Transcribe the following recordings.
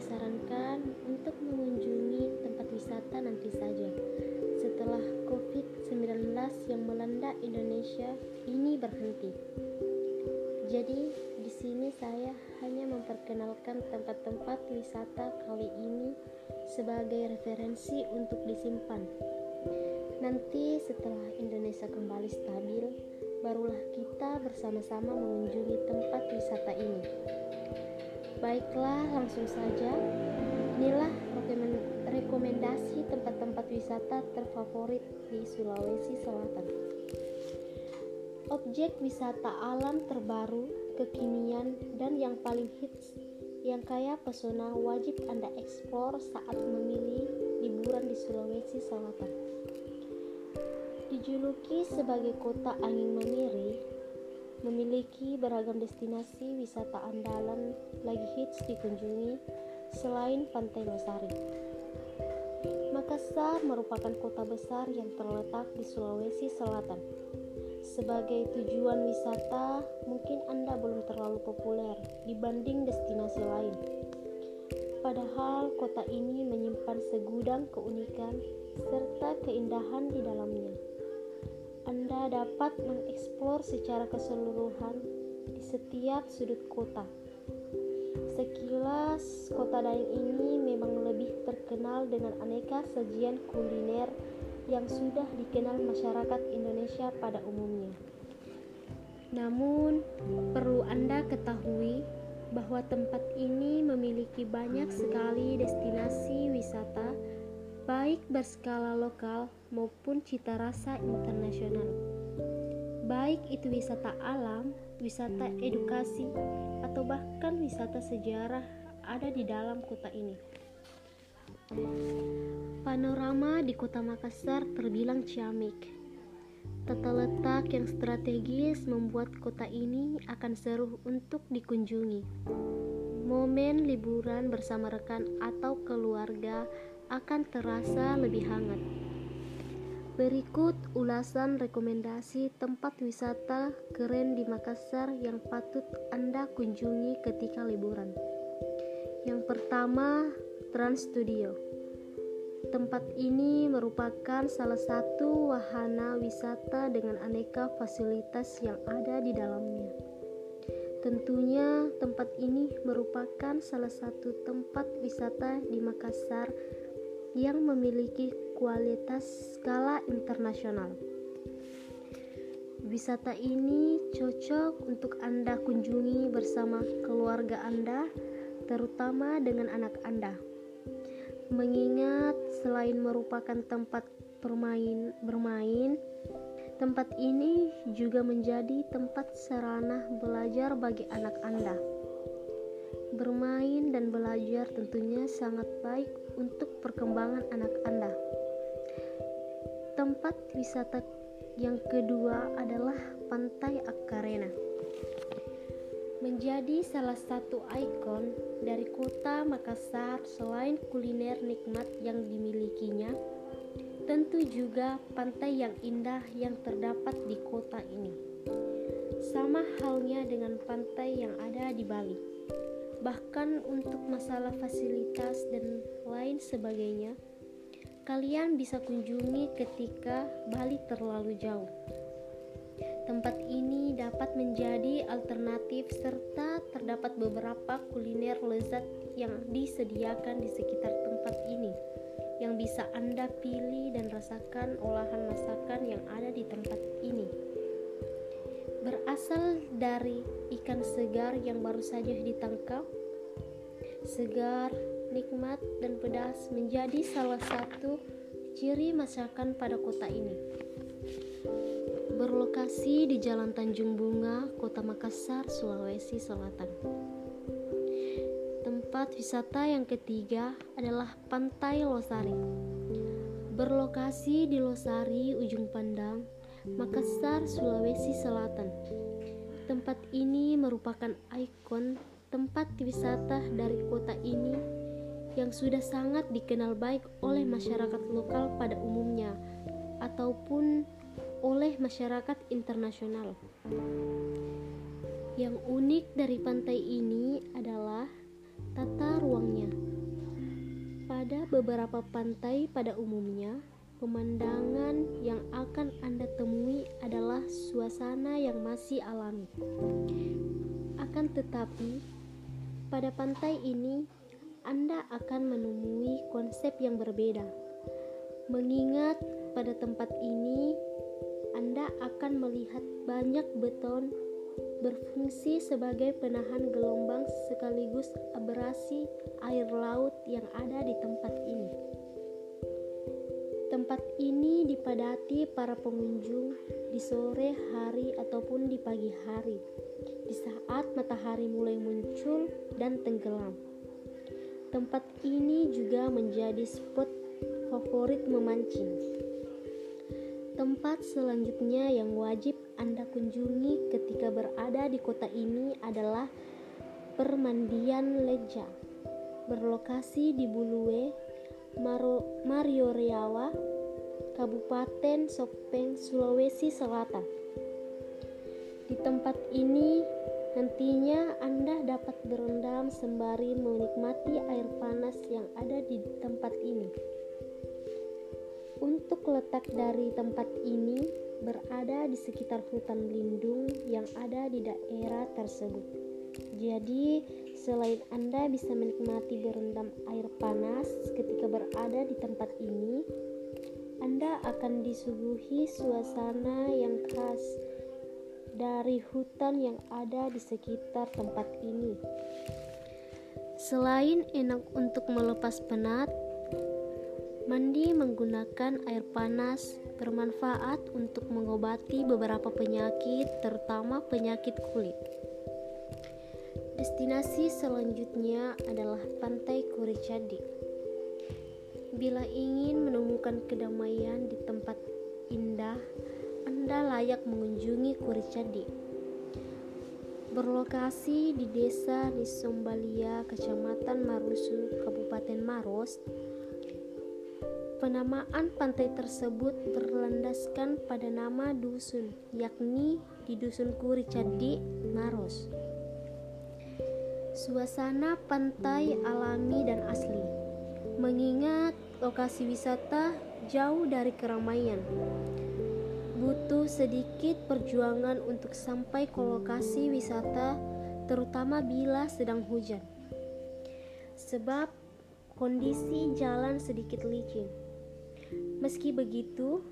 Sarankan untuk mengunjungi tempat wisata nanti saja setelah COVID-19 yang melanda Indonesia ini berhenti. Jadi, di sini saya hanya memperkenalkan tempat-tempat wisata kali ini sebagai referensi untuk disimpan. Nanti setelah Indonesia kembali stabil, barulah kita bersama-sama mengunjungi tempat wisata ini. Baiklah, langsung saja. Inilah rekomendasi tempat-tempat wisata terfavorit di Sulawesi Selatan. Objek wisata alam terbaru, kekinian, dan yang paling hits yang kaya pesona wajib Anda eksplor saat memilih liburan di Sulawesi Selatan. Dijuluki sebagai kota angin memiri, memiliki beragam destinasi wisata andalan lagi hits dikunjungi selain Pantai Losari. Makassar merupakan kota besar yang terletak di Sulawesi Selatan. Sebagai tujuan wisata, mungkin Anda belum terlalu populer dibanding destinasi lain. Padahal kota ini menyimpan segudang keunikan serta keindahan di dalamnya. Dapat mengeksplor secara keseluruhan di setiap sudut kota. Sekilas, kota Daeng ini memang lebih terkenal dengan aneka sajian kuliner yang sudah dikenal masyarakat Indonesia pada umumnya. Namun, perlu Anda ketahui bahwa tempat ini memiliki banyak sekali destinasi wisata, baik berskala lokal maupun cita rasa internasional. Baik itu wisata alam, wisata edukasi, atau bahkan wisata sejarah ada di dalam kota ini. Panorama di kota Makassar terbilang ciamik. Tata letak yang strategis membuat kota ini akan seru untuk dikunjungi. Momen liburan bersama rekan atau keluarga akan terasa lebih hangat. Berikut ulasan rekomendasi tempat wisata keren di Makassar yang patut Anda kunjungi ketika liburan. Yang pertama, Trans Studio. Tempat ini merupakan salah satu wahana wisata dengan aneka fasilitas yang ada di dalamnya. Tentunya, tempat ini merupakan salah satu tempat wisata di Makassar yang memiliki kualitas skala internasional. Wisata ini cocok untuk Anda kunjungi bersama keluarga Anda, terutama dengan anak Anda. Mengingat selain merupakan tempat bermain, bermain, tempat ini juga menjadi tempat sarana belajar bagi anak Anda. Bermain dan belajar tentunya sangat baik untuk perkembangan anak Anda. Tempat wisata yang kedua adalah Pantai Akarena. Menjadi salah satu ikon dari kota Makassar selain kuliner nikmat yang dimilikinya, tentu juga pantai yang indah yang terdapat di kota ini. Sama halnya dengan pantai yang ada di Bali bahkan untuk masalah fasilitas dan lain sebagainya, kalian bisa kunjungi ketika Bali terlalu jauh. Tempat ini dapat menjadi alternatif serta terdapat beberapa kuliner lezat yang disediakan di sekitar tempat ini yang bisa Anda pilih dan rasakan olahan masakan yang ada di tempat ini berasal dari ikan segar yang baru saja ditangkap. Segar, nikmat, dan pedas menjadi salah satu ciri masakan pada kota ini. Berlokasi di Jalan Tanjung Bunga, Kota Makassar, Sulawesi Selatan. Tempat wisata yang ketiga adalah Pantai Losari. Berlokasi di Losari, Ujung Pandang, Makassar, Sulawesi Selatan. Tempat ini merupakan ikon tempat wisata dari kota ini yang sudah sangat dikenal baik oleh masyarakat lokal pada umumnya ataupun oleh masyarakat internasional. Yang unik dari pantai ini adalah tata ruangnya. Pada beberapa pantai pada umumnya, pemandangan yang akan Anda temui adalah suasana yang masih alami. Akan tetapi, pada pantai ini Anda akan menemui konsep yang berbeda. Mengingat pada tempat ini Anda akan melihat banyak beton berfungsi sebagai penahan gelombang sekaligus abrasi air laut yang ada di tempat ini. Tempat ini dipadati para pengunjung di sore hari ataupun di pagi hari, di saat matahari mulai muncul dan tenggelam. Tempat ini juga menjadi spot favorit memancing. Tempat selanjutnya yang wajib Anda kunjungi ketika berada di kota ini adalah Permandian Leja. Berlokasi di Bulue, Maro, Mario Riawa, Kabupaten Sopeng, Sulawesi Selatan. Di tempat ini nantinya Anda dapat berendam sembari menikmati air panas yang ada di tempat ini. Untuk letak dari tempat ini berada di sekitar hutan lindung yang ada di daerah tersebut. Jadi, selain Anda bisa menikmati berendam air panas ketika berada di tempat ini, Anda akan disuguhi suasana yang khas dari hutan yang ada di sekitar tempat ini. Selain enak untuk melepas penat, Mandi menggunakan air panas bermanfaat untuk mengobati beberapa penyakit, terutama penyakit kulit. Destinasi selanjutnya adalah Pantai Kuricadi. Bila ingin menemukan kedamaian di tempat indah, Anda layak mengunjungi Kuricadi. Berlokasi di Desa Nisombalia, Kecamatan Marusu, Kabupaten Maros, Penamaan pantai tersebut berlandaskan pada nama dusun, yakni di Dusun Kuri Cadi, Maros. Suasana pantai alami dan asli, mengingat lokasi wisata jauh dari keramaian. Butuh sedikit perjuangan untuk sampai ke lokasi wisata, terutama bila sedang hujan. Sebab kondisi jalan sedikit licin. Meski begitu,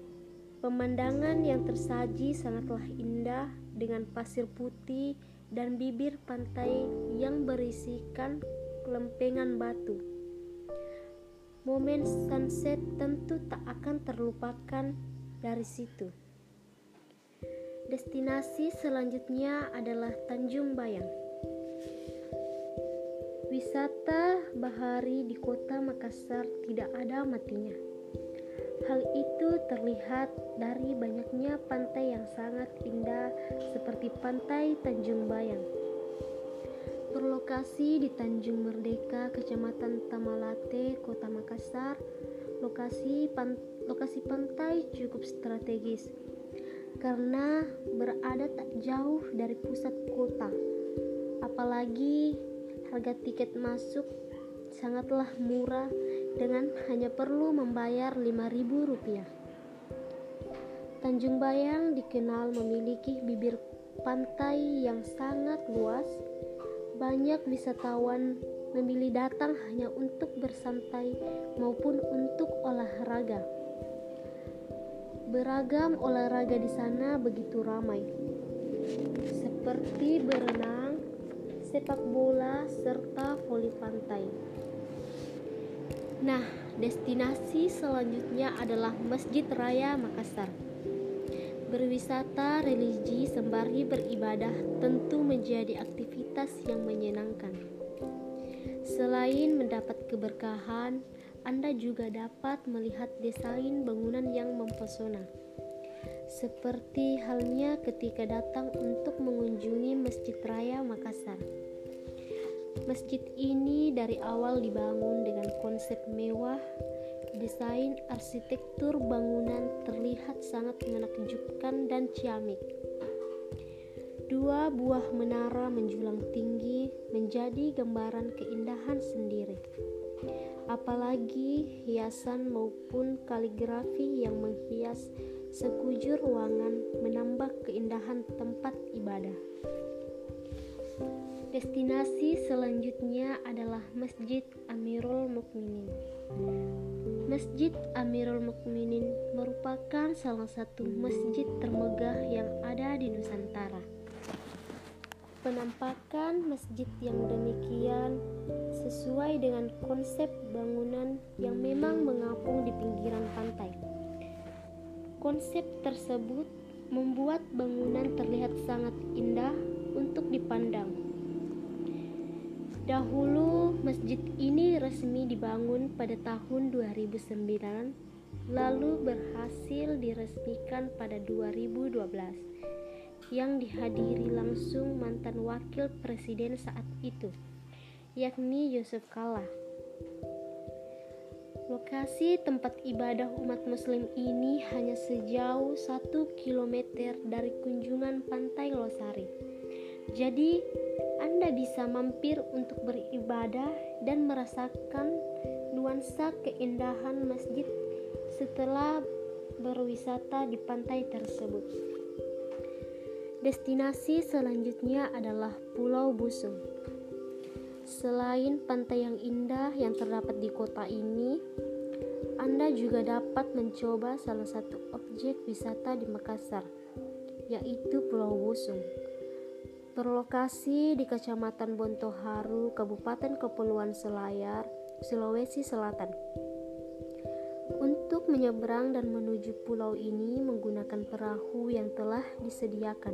pemandangan yang tersaji sangatlah indah dengan pasir putih dan bibir pantai yang berisikan lempengan batu. Momen sunset tentu tak akan terlupakan dari situ. Destinasi selanjutnya adalah Tanjung Bayang. Wisata bahari di kota Makassar tidak ada matinya Hal itu terlihat dari banyaknya pantai yang sangat indah seperti Pantai Tanjung Bayang. Berlokasi di Tanjung Merdeka, Kecamatan Tamalate, Kota Makassar, lokasi pan lokasi pantai cukup strategis karena berada tak jauh dari pusat kota. Apalagi harga tiket masuk sangatlah murah dengan hanya perlu membayar Rp5.000. Tanjung Bayang dikenal memiliki bibir pantai yang sangat luas. Banyak wisatawan memilih datang hanya untuk bersantai maupun untuk olahraga. Beragam olahraga di sana begitu ramai, seperti berenang, sepak bola, serta voli pantai. Nah, destinasi selanjutnya adalah Masjid Raya Makassar. Berwisata religi sembari beribadah tentu menjadi aktivitas yang menyenangkan. Selain mendapat keberkahan, Anda juga dapat melihat desain bangunan yang mempesona. Seperti halnya ketika datang untuk mengunjungi Masjid Raya Makassar. Masjid ini dari awal dibangun dengan konsep mewah, desain arsitektur bangunan terlihat sangat menakjubkan dan ciamik. Dua buah menara menjulang tinggi menjadi gambaran keindahan sendiri. Apalagi hiasan maupun kaligrafi yang menghias sekujur ruangan menambah keindahan tempat ibadah. Destinasi selanjutnya adalah Masjid Amirul Mukminin. Masjid Amirul Mukminin merupakan salah satu masjid termegah yang ada di Nusantara. Penampakan masjid yang demikian sesuai dengan konsep bangunan yang memang mengapung di pinggiran pantai. Konsep tersebut membuat bangunan terlihat sangat indah untuk dipandang. Dahulu masjid ini resmi dibangun pada tahun 2009 lalu berhasil diresmikan pada 2012 yang dihadiri langsung mantan wakil presiden saat itu, yakni Yusuf Kala. Lokasi tempat ibadah umat muslim ini hanya sejauh satu kilometer dari kunjungan pantai Losari. Jadi, Anda bisa mampir untuk beribadah dan merasakan nuansa keindahan masjid setelah berwisata di pantai tersebut. Destinasi selanjutnya adalah Pulau Busung. Selain pantai yang indah yang terdapat di kota ini, Anda juga dapat mencoba salah satu objek wisata di Makassar, yaitu Pulau Busung. Berlokasi di Kecamatan Bontoharu, Kabupaten Kepulauan Selayar, Sulawesi Selatan. Untuk menyeberang dan menuju pulau ini menggunakan perahu yang telah disediakan.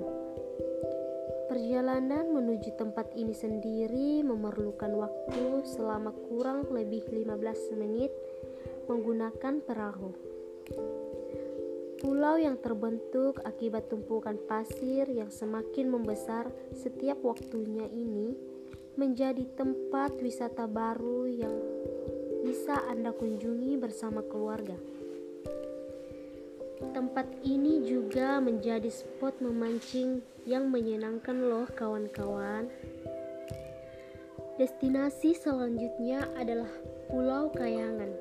Perjalanan menuju tempat ini sendiri memerlukan waktu selama kurang lebih 15 menit menggunakan perahu. Pulau yang terbentuk akibat tumpukan pasir yang semakin membesar setiap waktunya ini menjadi tempat wisata baru yang bisa Anda kunjungi bersama keluarga. Tempat ini juga menjadi spot memancing yang menyenangkan loh kawan-kawan. Destinasi selanjutnya adalah Pulau Kayangan.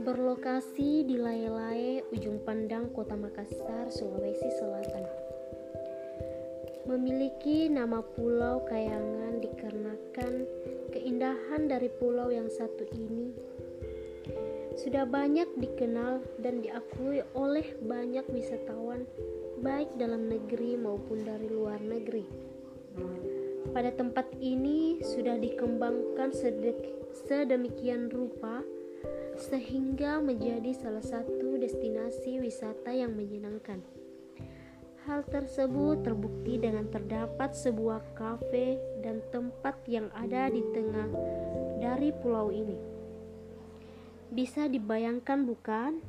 Berlokasi di Lae-Lae, ujung pandang Kota Makassar, Sulawesi Selatan. Memiliki nama Pulau Kayangan dikarenakan keindahan dari pulau yang satu ini sudah banyak dikenal dan diakui oleh banyak wisatawan baik dalam negeri maupun dari luar negeri. Pada tempat ini sudah dikembangkan sedemikian rupa sehingga menjadi salah satu destinasi wisata yang menyenangkan. Hal tersebut terbukti dengan terdapat sebuah kafe dan tempat yang ada di tengah dari pulau ini. Bisa dibayangkan bukan?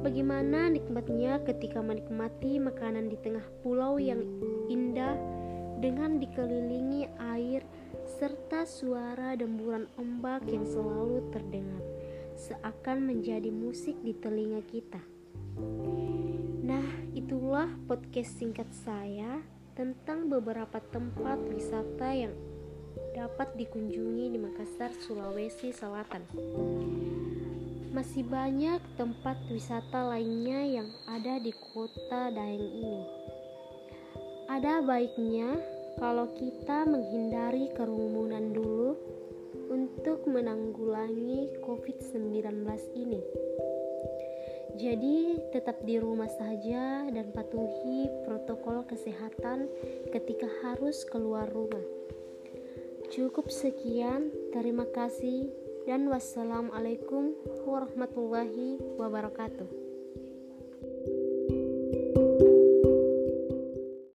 Bagaimana nikmatnya ketika menikmati makanan di tengah pulau yang indah dengan dikelilingi air serta suara demburan ombak yang selalu terdengar seakan menjadi musik di telinga kita. Itulah podcast singkat saya tentang beberapa tempat wisata yang dapat dikunjungi di Makassar, Sulawesi Selatan. Masih banyak tempat wisata lainnya yang ada di kota Daeng ini. Ada baiknya kalau kita menghindari kerumunan dulu untuk menanggulangi COVID-19 ini. Jadi, tetap di rumah saja dan patuhi protokol kesehatan ketika harus keluar rumah. Cukup sekian, terima kasih, dan wassalamualaikum warahmatullahi wabarakatuh.